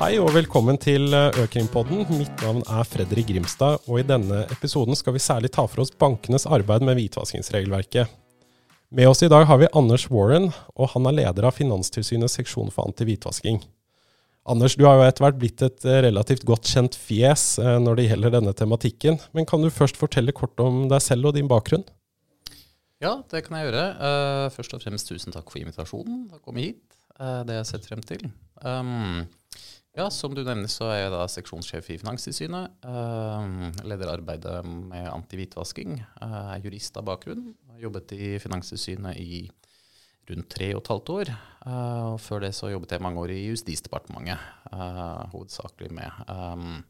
Hei og velkommen til Økrimpodden. Mitt navn er Fredrik Grimstad, og i denne episoden skal vi særlig ta for oss bankenes arbeid med hvitvaskingsregelverket. Med oss i dag har vi Anders Warren, og han er leder av Finanstilsynets seksjon for anti-hvitvasking. Anders, du har jo etter hvert blitt et relativt godt kjent fjes eh, når det gjelder denne tematikken. Men kan du først fortelle kort om deg selv og din bakgrunn? Ja, det kan jeg gjøre. Først og fremst tusen takk for invitasjonen. å komme hit. Det har jeg sett frem til. Um, ja, Som du nevner, så er jeg da seksjonssjef i Finanstilsynet. Uh, leder arbeidet med antihvitvasking. Uh, er jurist av bakgrunn. Har jobbet i Finanstilsynet i rundt tre og et halvt år. Uh, og før det så jobbet jeg mange år i Justisdepartementet, hovedsakelig med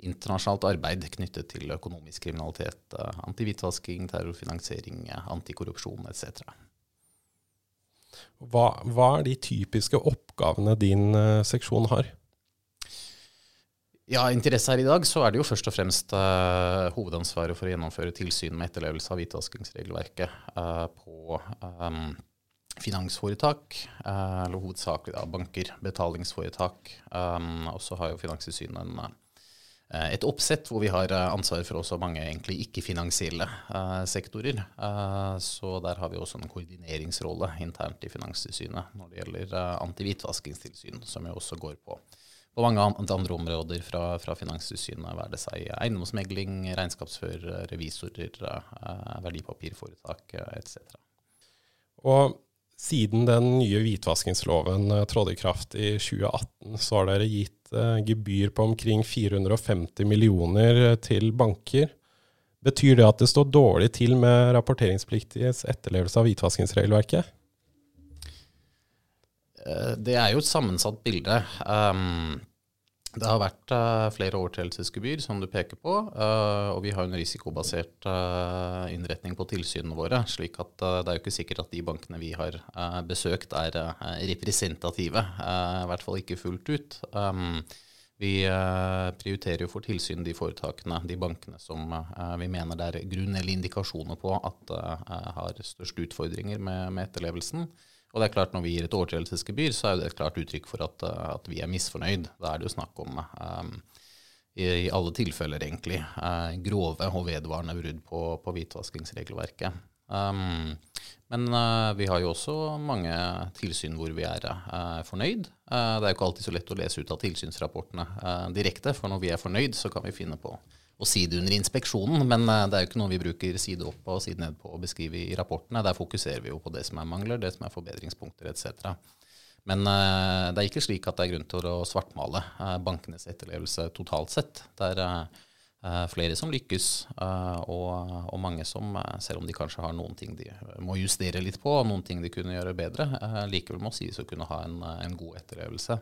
internasjonalt arbeid knyttet til økonomisk kriminalitet, antihvitvasking, terrorfinansiering, antikorrupsjon etc. Hva, hva, er de typiske oppgavene din seksjon har? Ja, interesse her i dag, så er det jo først og fremst uh, hovedansvaret for å gjennomføre tilsyn med etterlevelse av hvitvaskingsregelverket uh, på um, finansforetak, uh, eller hovedsakelig da, banker, betalingsforetak. Um, og så har jo Finanstilsynet et oppsett hvor vi har ansvar for også mange egentlig ikke-finansielle sektorer. Så der har vi også en koordineringsrolle internt i Finanstilsynet når det gjelder antihvitvaskingstilsyn, som jo også går på, på mange andre områder fra, fra Finanstilsynet, være det seg eiendomsmegling, regnskapsfører, revisorer, verdipapirforetak etc. Og siden den nye hvitvaskingsloven trådte i kraft i 2018, så har dere gitt Eh, gebyr på omkring 450 millioner til banker. Betyr det at det står dårlig til med rapporteringspliktiges etterlevelse av hvitvaskingsregelverket? Eh, det er jo et sammensatt bilde. Um, det har vært uh, flere overtredelsesgebyr, som du peker på. Uh, og vi har en risikobasert uh, innretning på tilsynene våre. slik at det er jo ikke sikkert at de bankene vi har besøkt, er representative. I hvert fall ikke fullt ut. Um, vi prioriterer jo for tilsyn de foretakene, de bankene som vi mener det er grunn eller indikasjoner på at har størst utfordringer med, med etterlevelsen. Og det er klart Når vi gir et overtredelsesgebyr, så er det et klart uttrykk for at, eh, at, vi er misfornøyd. Da er det jo snakk om, um, i, i, alle tilfeller egentlig, uh, grove og vedvarende brudd på, på hvitvaskingsregelverket. Um, men uh, vi har jo også mange tilsyn hvor vi er uh, fornøyd. det er jo ikke alltid så lett å lese ut av tilsynsrapportene direkte, for når vi er fornøyd, så kan vi finne på å si det under inspeksjonen, men eh, det er jo ikke noe vi bruker side opp og side ned på å beskrive i rapportene. Der fokuserer vi jo på det som er mangler, det som er forbedringspunkter etc. Men uh, det er ikke slik at det er grunn til å svartmale uh, bankenes etterlevelse totalt sett. Det er flere som lykkes, og, mange som, selv om de kanskje har noen ting de må justere litt på, og noen ting de kunne gjøre bedre, likevel må sies å kunne ha en god etterlevelse.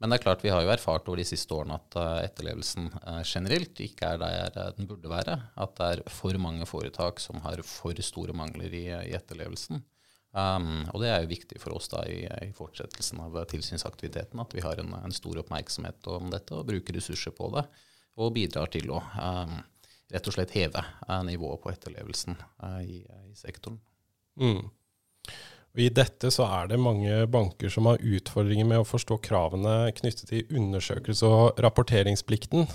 Men det er klart vi har jo erfart over de siste årene at uh, etterlevelsen uh, generelt ikke er der uh, den burde være. At det er for mange foretak som har for store mangler i, i etterlevelsen. Um, og det er jo viktig for oss da i, i fortsettelsen av tilsynsaktiviteten at vi har en, en, stor oppmerksomhet om dette og bruker ressurser på det. Og bidrar til å um, rett og slett heve nivået på etterlevelsen i, i, sektoren. Mm. Og I dette så er det mange banker som har utfordringer med å forstå kravene knyttet til undersøkelse og rapporteringsplikten,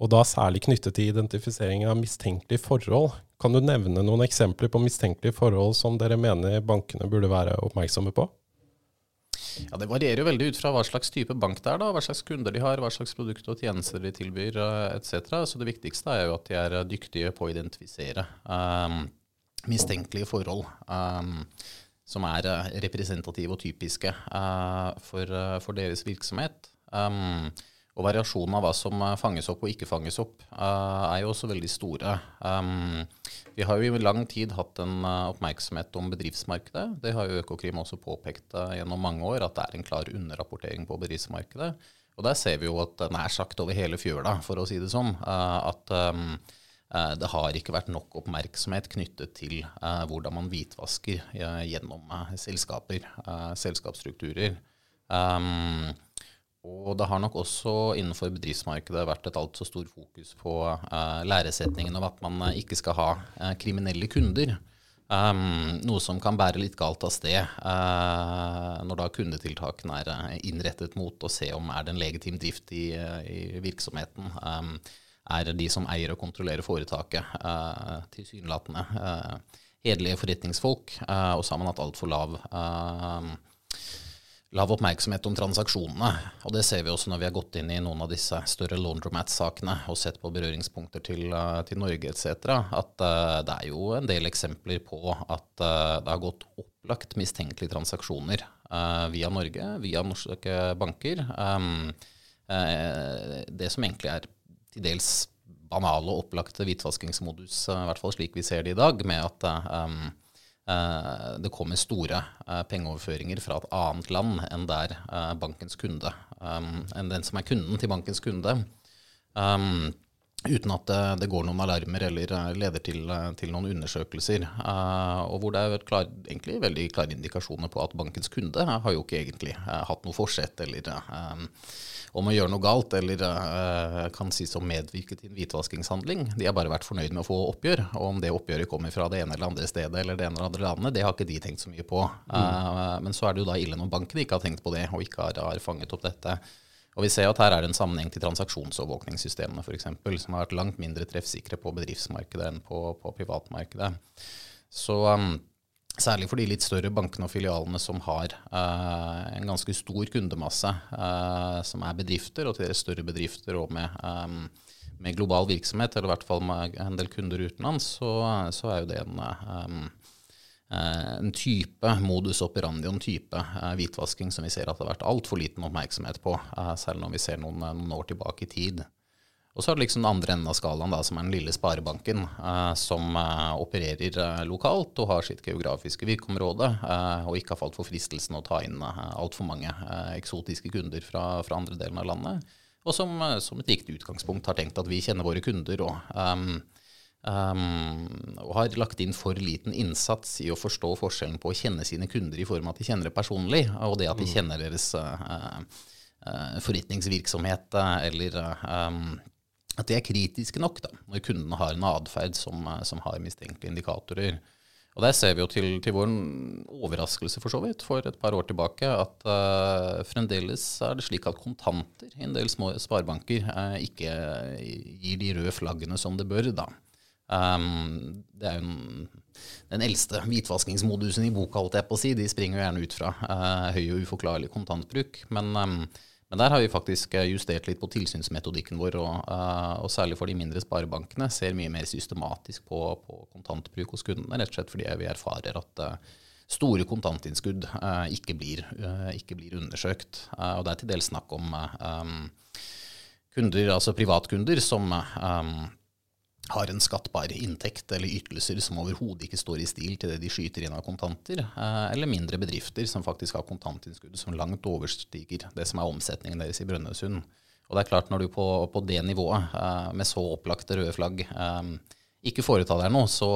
og da særlig knyttet til identifisering av mistenkelige forhold. Kan du nevne noen eksempler på mistenkelige forhold som dere mener bankene burde være oppmerksomme på? Ja, Det varierer jo veldig ut fra hva slags type bank det er, da, hva slags kunder de har, hva slags produkter og tjenester de tilbyr eh, etc. Så det viktigste er jo at de er dyktige på å identifisere um, mistenkelige forhold. Um, som er eh, representative og typiske uh, for, uh, for, deres virksomhet. Um, og variasjonen av hva som fanges opp og ikke fanges opp, uh, er jo også veldig store. Um, vi har jo i lang tid hatt en oppmerksomhet om bedriftsmarkedet. Det har jo Økokrim også påpekt gjennom mange år, at det er en klar underrapportering på bedriftsmarkedet. Og der ser vi jo at nær sagt over hele fjøla, for å si det sånn, at um, Eh, det har ikke vært nok oppmerksomhet knyttet til uh, hvordan man hvitvasker uh, gjennom selskaper, selskapsstrukturer. Um, og det har nok også innenfor bedriftsmarkedet vært et altfor stor fokus på læresetningen om at man ikke skal ha kriminelle kunder. Um, noe som kan bære litt galt av sted når da kundetiltakene er innrettet mot å se om er det en legitim drift i, i virksomheten. Um, er de som eier og kontrollerer foretaket, uh, tilsynelatende hederlige forretningsfolk, og så har man hatt altfor lav lav oppmerksomhet om transaksjonene. Og det ser vi også når vi har gått inn i noen av disse større laundromat-sakene og sett på berøringspunkter til, til Norge etc. At uh, det er jo en del eksempler på at uh, det har gått opplagt mistenkelige transaksjoner uh, via Norge, via norske banker. Um, det som egentlig er til dels banale og opplagte hvitvaskingsmodus, i hvert fall slik vi ser det i dag, med at um, uh, det kommer store uh, pengeoverføringer fra et annet land enn der uh, bankens kunde, enn den som er kunden til bankens kunde. Uten at det, går noen alarmer eller leder til, til noen undersøkelser. og hvor det er klar, egentlig veldig klare indikasjoner på at bankens kunde har jo ikke egentlig hatt noe forsett eller om å gjøre noe galt, eller kan sies å medvirke til en hvitvaskingshandling. De har bare vært fornøyd med å få oppgjør. Og om det oppgjøret kommer fra det ene eller andre stedet eller det ene eller andre landet, det har ikke de tenkt så mye på. Mm. Men så er det jo da ille når banken ikke har tenkt på det, og ikke har, har fanget opp dette. Og vi ser at her er det en sammenheng til transaksjonsovervåkningssystemene f.eks., som har vært langt mindre treffsikre på bedriftsmarkedet enn på, på privatmarkedet. Så um, Særlig for de litt større bankene og filialene som har uh, en ganske stor kundemasse, uh, som er bedrifter, og til deres større bedrifter og med, um, med, global virksomhet, eller i hvert fall med en del kunder utenlands, så, så er jo det en, um, en type modus operandi og en type hvitvasking som vi ser at det har vært altfor liten oppmerksomhet på, selv når vi ser noen, noen år tilbake i tid. Og så er det liksom den andre enden av skalaen, da, som er den lille sparebanken, eh, som eh, opererer eh, lokalt og har sitt geografiske virkeområde, eh, og ikke har falt for fristelsen å ta inn eh, altfor mange eh, eksotiske kunder fra, fra, andre delen av landet. Og som, eh, som, et riktig utgangspunkt har tenkt at vi kjenner våre kunder, og, um, um, og har lagt inn for liten innsats i å forstå forskjellen på å kjenne sine kunder i form av at de kjenner det personlig, og det at de mm. kjenner deres forretningsvirksomhet eller um, at de er kritiske nok da, når kundene har en atferd som, som, har mistenkelige indikatorer. Og Der ser vi jo til, til vår overraskelse for så vidt for et par år tilbake at uh, fremdeles er det slik at kontanter i en del små sparebanker uh, ikke gir de røde flaggene som det bør. da. Um, det er jo den eldste hvitvaskingsmodusen i boka, holdt jeg på å si. De springer jo gjerne ut fra uh, høy og uforklarlig kontantbruk. Men um, men der har vi faktisk eh, justert litt på tilsynsmetodikken vår, og, uh, og særlig for de mindre sparebankene ser mye mer systematisk på, på, kontantbruk hos kundene, rett og slett fordi vi erfarer at uh, store kontantinnskudd ikke, blir, ikke, blir, undersøkt. og det er til dels snakk om um, kunder, altså privatkunder, som um, har en skattbar inntekt eller ytelser som overhodet ikke står i stil til det de skyter inn av kontanter, eh, eller mindre bedrifter som faktisk har kontantinnskudd som langt overstiger det som er omsetningen deres i Brønnøysund. Og det er klart Når du på, på det nivået, eh, med så opplagte røde flagg, eh, ikke foretar deg noe, så,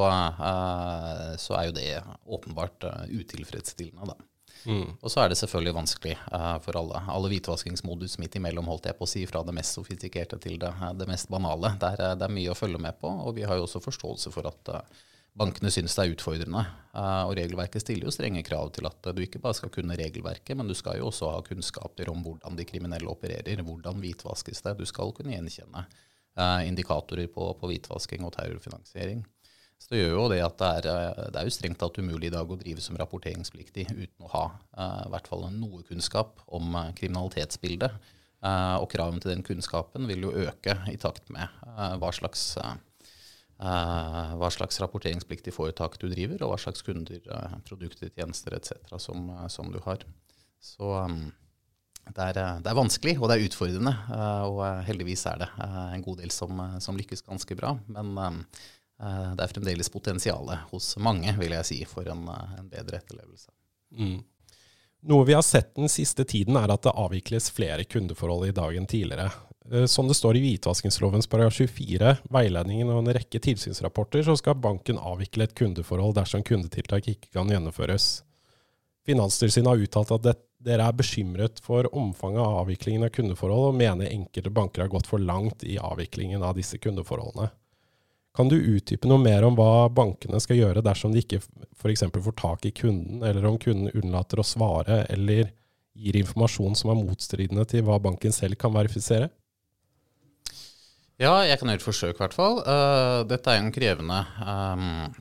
så, er jo det åpenbart utilfredsstillende. da. Mm. Og så er det selvfølgelig vanskelig uh, for alle. Alle hvitvaskingsmodus midt imellom, holdt jeg på å si, fra det mest sofistikerte til det, eh, det mest banale. Det er, det er, mye å følge med på, og vi har jo også forståelse for at uh, bankene syns det er utfordrende. Uh, og regelverket stiller jo strenge krav til at du ikke bare skal kunne regelverket, men du skal jo også ha kunnskaper om hvordan de kriminelle opererer, hvordan hvitvaskes det. Du skal kunne gjenkjenne indikatorer på, på hvitvasking og terrorfinansiering. Så det gjør jo det at det er, eh, det er jo strengt tatt umulig i dag å drive som rapporteringspliktig uten å ha uh, i hvert fall noe kunnskap om uh, kriminalitetsbildet. Og kravene til den kunnskapen vil jo øke i takt med hva slags, hva slags rapporteringspliktig foretak du driver, og hva slags kunder, produkter, tjenester etc. Som, som, du har. Så det, er, det er, vanskelig, og det er utfordrende. og heldigvis er det en god del som, som lykkes ganske bra. Men Eh, det er fremdeles potensial hos mange, vil jeg si, for en, eh, en bedre etterlevelse. Mm. Noe vi har sett den siste tiden, er at det avvikles flere kundeforhold i dag enn tidligere. Eh, som det står i hvitvaskingslovens paragraf 24, veiledningen og en rekke tilsynsrapporter, så skal banken avvikle et kundeforhold dersom kundetiltak ikke kan gjennomføres. Finanstilsynet har uttalt at det, dere er bekymret for omfanget av avviklingen av kundeforhold, og mener enkelte banker har gått for langt i avviklingen av disse kundeforholdene. Kan du utdype noe mer om hva bankene skal gjøre dersom de ikke f.eks. får tak i kunden, eller om kunden unnlater å svare eller gir informasjon som er motstridende til hva banken selv kan verifisere? Ja, jeg kan gjøre et forsøk, i hvert fall. Uh, dette er en krevende, um,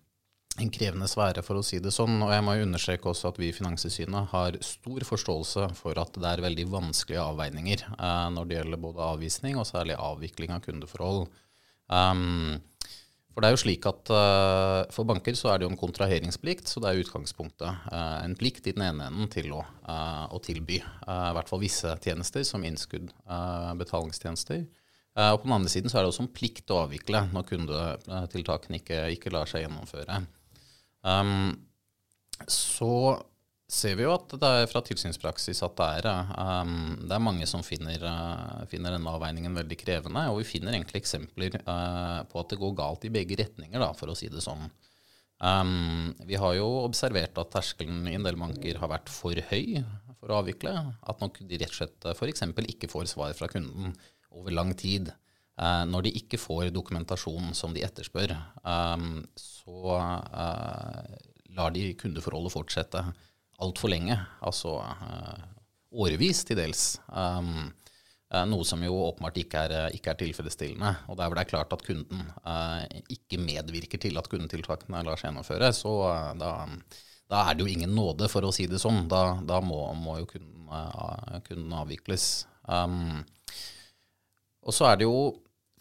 en krevende sfære, for å si det sånn. Og jeg må jo understreke også at vi i Finanstilsynet har stor forståelse for at det er veldig vanskelige avveininger uh, når det gjelder både avvisning og særlig avvikling av kundeforhold. Um, for det er jo slik at uh, For banker så er det jo en kontraheringsplikt, så det er utgangspunktet uh, en plikt i den ene enden til å, uh, å tilby i hvert fall visse tjenester, som innskudd, betalingstjenester. og på den andre siden så er det også en plikt å avvikle når kundetiltakene ikke, ikke lar seg gjennomføre. Um, så ser vi jo at det er fra tilsynspraksis at det er, um, det er mange som finner, uh, finner, denne avveiningen veldig krevende. Og vi finner egentlig eksempler uh, på at det går galt i begge retninger, da, for å si det sånn. Um, vi har jo observert at terskelen i en del banker har vært for høy for å avvikle. At nok de rett og slett f.eks. ikke får svar fra kunden over lang tid. Uh, når de ikke får dokumentasjon som de etterspør, um, så lar de kundeforholdet fortsette altfor lenge, altså uh, årevis til dels. Um, uh, noe som jo åpenbart ikke er, ikke er, tilfredsstillende. Og der hvor det er klart at kunden uh, ikke medvirker til at kundetiltakene lar seg gjennomføre, så da, da, er det jo ingen nåde, for å si det sånn. Da, da må, må, jo kunden, kunden avvikles. Um, og så er det jo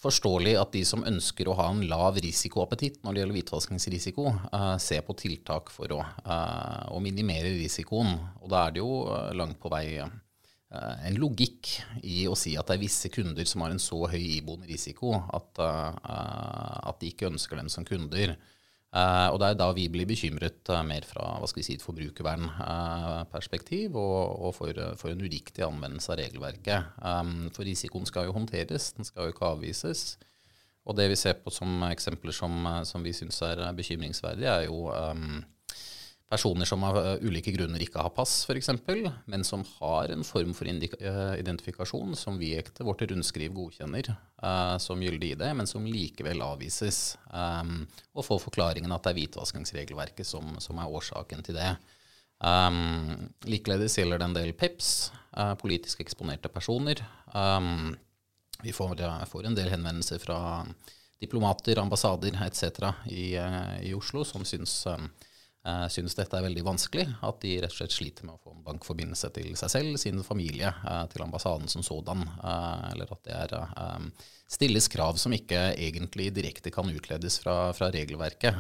forståelig at de som ønsker å ha en lav risikoappetitt når det gjelder hvitvaskingsrisiko, uh, ser på tiltak for å, uh, å, minimere risikoen. Og da er det jo uh, langt på vei en logikk i å si at det er visse kunder som har en så høy iboende risiko at, at de ikke ønsker dem som kunder. Uh, og det er da vi blir bekymret uh, mer fra hva skal vi si, et forbrukervernperspektiv og, og for, for, en uriktig anvendelse av regelverket. Um, for risikoen skal jo håndteres, den skal jo ikke avvises. Og det vi ser på som eksempler som, som vi syns er bekymringsverdige, er jo personer som av eh, ulike grunner ikke har pass, f.eks., men som har en form for eh, identifikasjon som vi etter vårt rundskriv godkjenner uh, som gyldig ID, men som likevel avvises. Um, og får forklaringen at det er hvitvaskingsregelverket som, som, er årsaken til det. Um, likeledes gjelder det en del PEPS, uh, politisk eksponerte personer. Um, vi får, får, en del henvendelser fra diplomater, ambassader etc. I, i Oslo som syns uh, synes dette er veldig vanskelig. At de rett og slett sliter med å få en bankforbindelse til seg selv, sin familie, uh, til ambassaden som sådan. Uh, eller at det er, um, stilles krav som ikke egentlig direkte kan utledes fra, fra regelverket,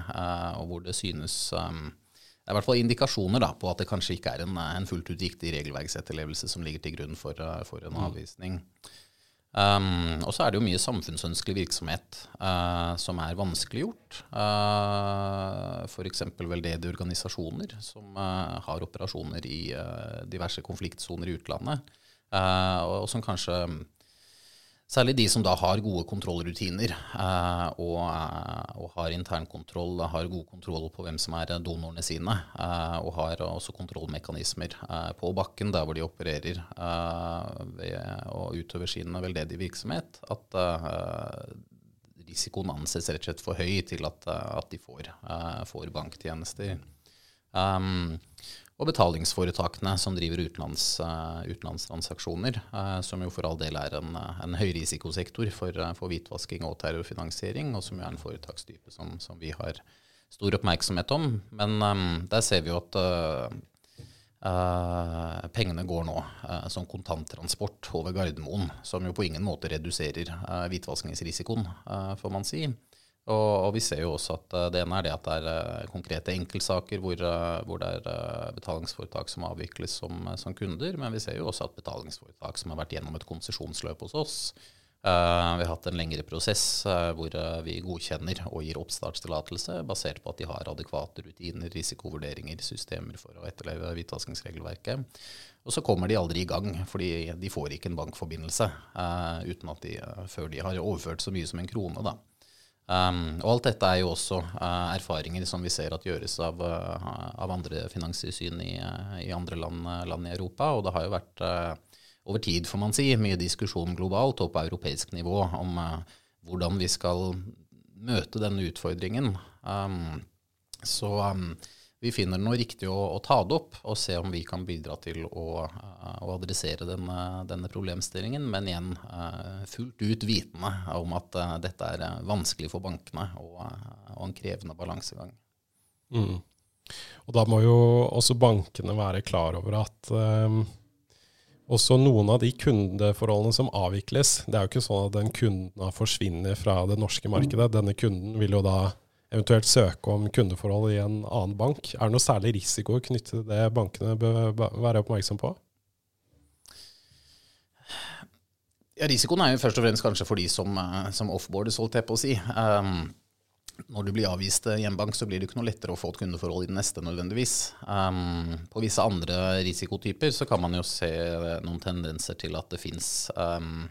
og hvor det synes um, det er i hvert fall indikasjoner da, på at det kanskje ikke er en, en fullt ut riktig regelverksetterlevelse som ligger til grunn for, for en mm. Um, og så er det jo mye samfunnsønskelig virksomhet uh, som er vanskeliggjort. Uh, F.eks. veldedige organisasjoner som uh, har operasjoner i diverse konfliktsoner i utlandet, og, og, som kanskje Særlig de som da har gode kontrollrutiner eh, og, eh, og, har internkontroll, har god kontroll på hvem som er donorene sine, eh, og har også kontrollmekanismer eh, på bakken der hvor de opererer eh, ved, og utøver sin veldedige virksomhet, at eh, risikoen anses rett og slett for høy til at, at de får, får banktjenester. Um, og betalingsforetakene som driver utenlands, uh, utenlandstransaksjoner, uh, som jo for all del er en, en høyrisikosektor for, uh, for, hvitvasking og terrorfinansiering, og som jo er en foretakstype som, som vi har stor oppmerksomhet om. Men um, der ser vi jo at pengene går nå som kontanttransport over Gardermoen, som jo på ingen måte reduserer hvitvaskingsrisikoen, får man si. Og, og, vi ser jo også at uh, det ene er det at det er uh, konkrete enkeltsaker hvor, uh, hvor det er betalingsforetak som avvikles som, som, kunder, men vi ser jo også at betalingsforetak som har vært gjennom et konsesjonsløp hos oss, vi har hatt en lengre prosess hvor vi godkjenner og gir oppstartstillatelse basert på at de har adekvate rutiner, risikovurderinger, systemer for å etterleve hvitvaskingsregelverket. Og så kommer de aldri i gang, fordi de får ikke en bankforbindelse uten at de, før de har overført så mye som en krone. da. Um, og alt dette er jo også uh, erfaringer som vi ser at gjøres av, uh, av andre finanstilsyn i, uh, i, andre land, land, i Europa. Og det har jo vært over tid, får man si, mye diskusjon globalt og på europeisk nivå om hvordan vi skal møte denne utfordringen. Um, så um, vi finner noe riktig å, å, ta det opp og se om vi kan bidra til å, uh, å adressere denne, denne, problemstillingen, men igjen uh, fullt ut vitende om at dette er vanskelig for bankene og, og en krevende balansegang. Mm. Og da må jo også bankene være klar over at um, også noen av de kundeforholdene som avvikles Det er jo ikke sånn at den kunden forsvinner fra det norske markedet. Denne kunden vil jo da eventuelt søke om kundeforhold i en annen bank. Er det noe særlig risiko knyttet til det bankene bør være oppmerksom på? Ja, Risikoen er jo først og fremst kanskje for de som, eh, som offboardes, holdt jeg på å si. Um, når du blir avvist i en bank, så blir det ikke noe lettere å få et kundeforhold i den neste nødvendigvis. Um, på visse andre risikotyper så kan man jo se noen tendenser til at det fins um,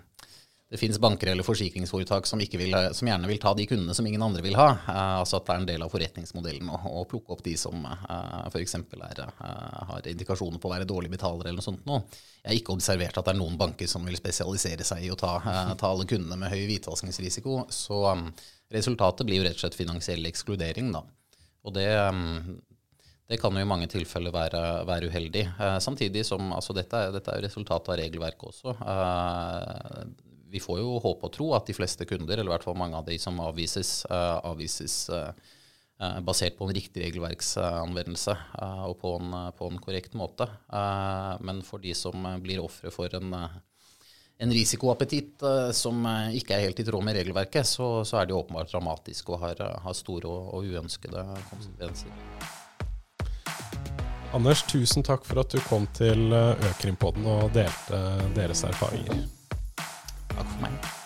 det finnes banker eller forsikringsforetak som, vil, som, gjerne vil ta de kundene som ingen andre vil ha. Uh, altså at det er en del av forretningsmodellen å, å plukke opp de som uh, f.eks. Uh, har indikasjoner på å være dårlige betalere eller noe sånt. Noe. Jeg har ikke observert at det er noen banker som vil spesialisere seg i å ta, uh, ta alle kundene med høy hvitvaskingsrisiko. Så um, resultatet blir jo rett og slett finansiell ekskludering, da. Og det, um, det kan jo i mange tilfeller være, være uheldig. samtidig som altså dette, dette er jo resultatet av regelverket også vi får jo håpe og tro at de fleste kunder, eller i hvert fall mange av de som avvises, uh, avvises uh, basert på en riktig regelverksanvendelse og på en, på en, korrekt måte. men for de som blir ofre for en, en risikoappetitt som ikke er helt i tråd med regelverket, så, så er det åpenbart dramatisk og har, har store og, og uønskede konsekvenser. Anders, tusen takk for at du kom til Økrimpodden og delte deres erfaringer. Aquaman.